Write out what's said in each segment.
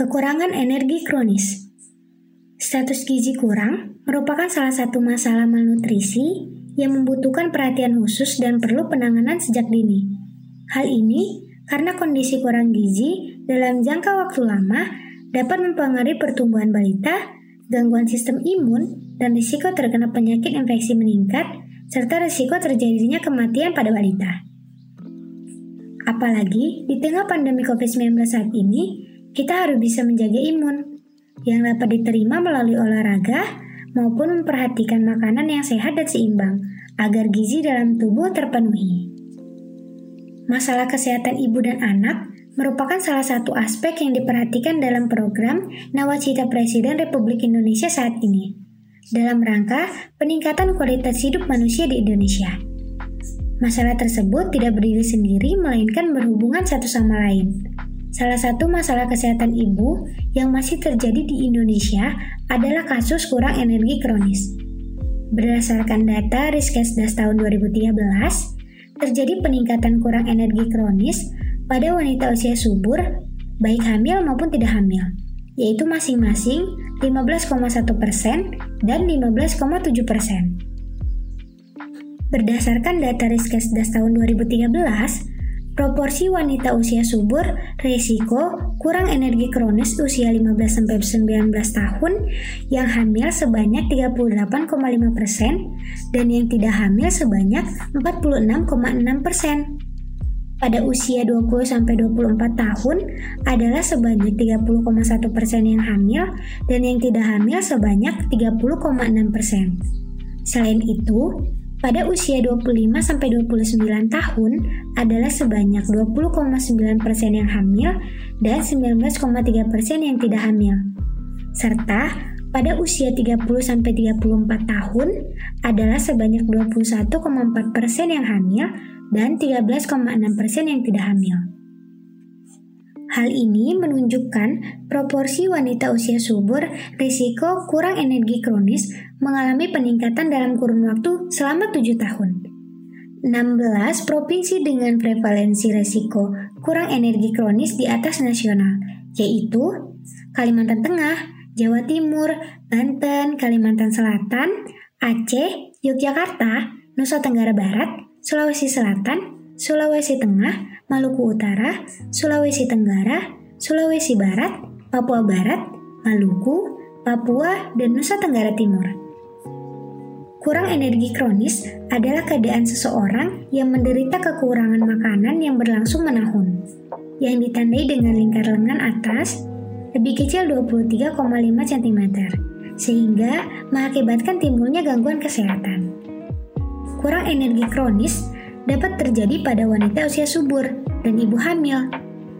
Kekurangan energi kronis. Status gizi kurang merupakan salah satu masalah malnutrisi yang membutuhkan perhatian khusus dan perlu penanganan sejak dini. Hal ini karena kondisi kurang gizi dalam jangka waktu lama dapat mempengaruhi pertumbuhan balita, gangguan sistem imun, dan risiko terkena penyakit infeksi meningkat, serta risiko terjadinya kematian pada balita. Apalagi di tengah pandemi COVID-19 saat ini, kita harus bisa menjaga imun yang dapat diterima melalui olahraga maupun memperhatikan makanan yang sehat dan seimbang agar gizi dalam tubuh terpenuhi. Masalah kesehatan ibu dan anak merupakan salah satu aspek yang diperhatikan dalam program Nawacita Presiden Republik Indonesia saat ini dalam rangka peningkatan kualitas hidup manusia di Indonesia. Masalah tersebut tidak berdiri sendiri melainkan berhubungan satu sama lain. Salah satu masalah kesehatan ibu yang masih terjadi di Indonesia adalah kasus kurang energi kronis. Berdasarkan data Riskesdas tahun 2013, terjadi peningkatan kurang energi kronis pada wanita usia subur, baik hamil maupun tidak hamil, yaitu masing-masing 15,1% dan 15,7%. Berdasarkan data Riskesdas tahun 2013, Proporsi wanita usia subur resiko kurang energi kronis usia 15-19 tahun yang hamil sebanyak 38,5% dan yang tidak hamil sebanyak 46,6%. Pada usia 20-24 tahun adalah sebanyak 30,1% yang hamil dan yang tidak hamil sebanyak 30,6%. Selain itu, pada usia 25-29 tahun adalah sebanyak 20,9% yang hamil dan 19,3% yang tidak hamil. Serta pada usia 30-34 tahun adalah sebanyak 21,4% yang hamil dan 13,6% yang tidak hamil. Hal ini menunjukkan proporsi wanita usia subur risiko kurang energi kronis mengalami peningkatan dalam kurun waktu selama 7 tahun. 16 provinsi dengan prevalensi risiko kurang energi kronis di atas nasional, yaitu Kalimantan Tengah, Jawa Timur, Banten, Kalimantan Selatan, Aceh, Yogyakarta, Nusa Tenggara Barat, Sulawesi Selatan, Sulawesi Tengah, Maluku Utara, Sulawesi Tenggara, Sulawesi Barat, Papua Barat, Maluku, Papua, dan Nusa Tenggara Timur. Kurang energi kronis adalah keadaan seseorang yang menderita kekurangan makanan yang berlangsung menahun, yang ditandai dengan lingkar lengan atas lebih kecil 23,5 cm, sehingga mengakibatkan timbulnya gangguan kesehatan. Kurang energi kronis dapat terjadi pada wanita usia subur dan ibu hamil.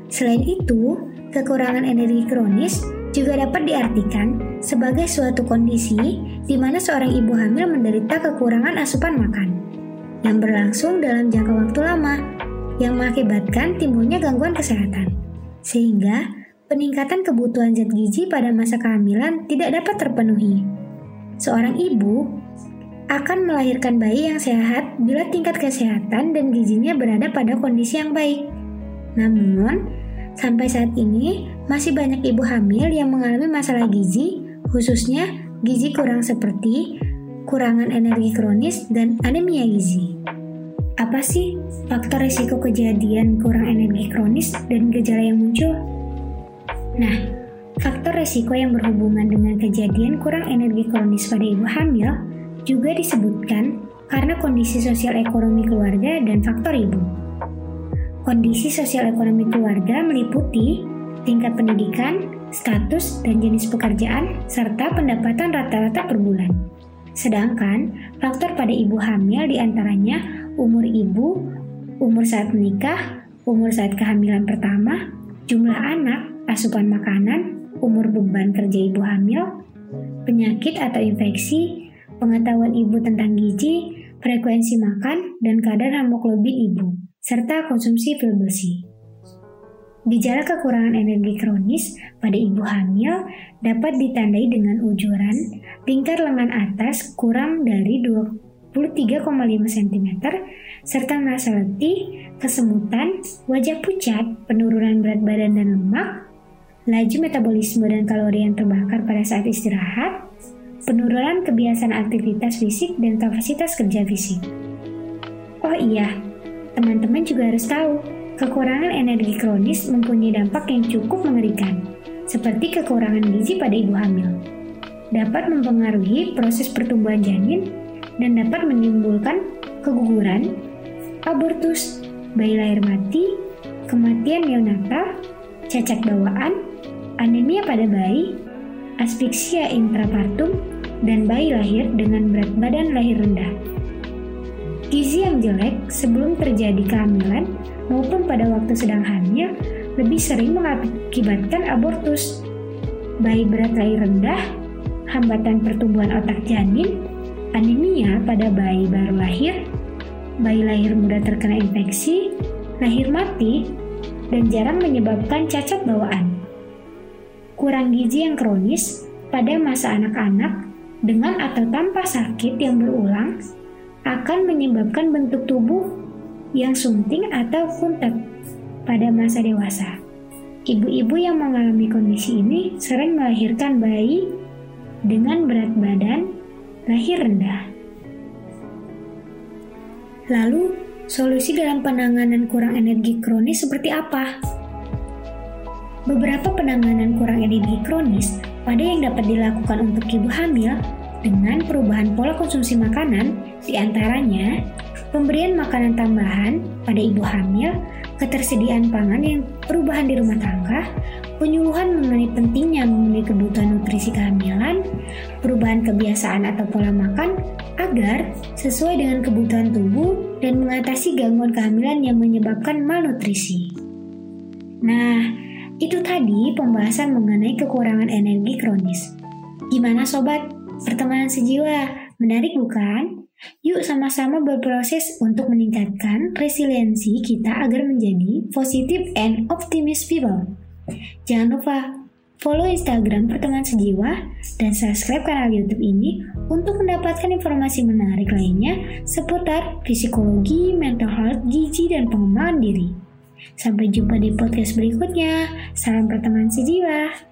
Selain itu, kekurangan energi kronis juga dapat diartikan sebagai suatu kondisi di mana seorang ibu hamil menderita kekurangan asupan makan yang berlangsung dalam jangka waktu lama yang mengakibatkan timbulnya gangguan kesehatan. Sehingga peningkatan kebutuhan zat gizi pada masa kehamilan tidak dapat terpenuhi. Seorang ibu akan melahirkan bayi yang sehat bila tingkat kesehatan dan gizinya berada pada kondisi yang baik. Namun, sampai saat ini masih banyak ibu hamil yang mengalami masalah gizi, khususnya gizi kurang seperti kurangan energi kronis dan anemia gizi. Apa sih faktor risiko kejadian kurang energi kronis dan gejala yang muncul? Nah, faktor risiko yang berhubungan dengan kejadian kurang energi kronis pada ibu hamil juga disebutkan karena kondisi sosial ekonomi keluarga dan faktor ibu. Kondisi sosial ekonomi keluarga meliputi tingkat pendidikan, status, dan jenis pekerjaan, serta pendapatan rata-rata per bulan. Sedangkan faktor pada ibu hamil di antaranya umur ibu, umur saat menikah, umur saat kehamilan pertama, jumlah anak, asupan makanan, umur beban kerja ibu hamil, penyakit atau infeksi, pengetahuan ibu tentang gizi, frekuensi makan, dan kadar hemoglobin ibu, serta konsumsi pil besi. Gejala kekurangan energi kronis pada ibu hamil dapat ditandai dengan ujuran lingkar lengan atas kurang dari 23,5 cm, serta merasa letih, kesemutan, wajah pucat, penurunan berat badan dan lemak, laju metabolisme dan kalori yang terbakar pada saat istirahat, penurunan kebiasaan aktivitas fisik dan kapasitas kerja fisik. Oh iya, teman-teman juga harus tahu, kekurangan energi kronis mempunyai dampak yang cukup mengerikan, seperti kekurangan gizi pada ibu hamil. Dapat mempengaruhi proses pertumbuhan janin dan dapat menimbulkan keguguran, abortus, bayi lahir mati, kematian neonatal, cacat bawaan, anemia pada bayi, asfiksia intrapartum, dan bayi lahir dengan berat badan lahir rendah. Gizi yang jelek sebelum terjadi kehamilan maupun pada waktu sedang hamil lebih sering mengakibatkan abortus. Bayi berat lahir rendah, hambatan pertumbuhan otak janin, anemia pada bayi baru lahir, bayi lahir muda terkena infeksi, lahir mati, dan jarang menyebabkan cacat bawaan kurang gizi yang kronis pada masa anak-anak dengan atau tanpa sakit yang berulang akan menyebabkan bentuk tubuh yang sunting atau kuntet pada masa dewasa. Ibu-ibu yang mengalami kondisi ini sering melahirkan bayi dengan berat badan lahir rendah. Lalu, solusi dalam penanganan kurang energi kronis seperti apa? Beberapa penanganan kurang energi kronis pada yang dapat dilakukan untuk ibu hamil dengan perubahan pola konsumsi makanan, di antaranya pemberian makanan tambahan pada ibu hamil, ketersediaan pangan yang perubahan di rumah tangga, penyuluhan mengenai pentingnya memenuhi kebutuhan nutrisi kehamilan, perubahan kebiasaan atau pola makan agar sesuai dengan kebutuhan tubuh dan mengatasi gangguan kehamilan yang menyebabkan malnutrisi. Nah, itu tadi pembahasan mengenai kekurangan energi kronis. Gimana sobat? Pertemanan sejiwa, menarik bukan? Yuk sama-sama berproses untuk meningkatkan resiliensi kita agar menjadi positive and optimist people. Jangan lupa follow Instagram Pertemanan Sejiwa dan subscribe kanal YouTube ini untuk mendapatkan informasi menarik lainnya seputar psikologi, mental health, gizi, dan pengembangan diri. Sampai jumpa di podcast berikutnya. Salam pertemanan sejiwa.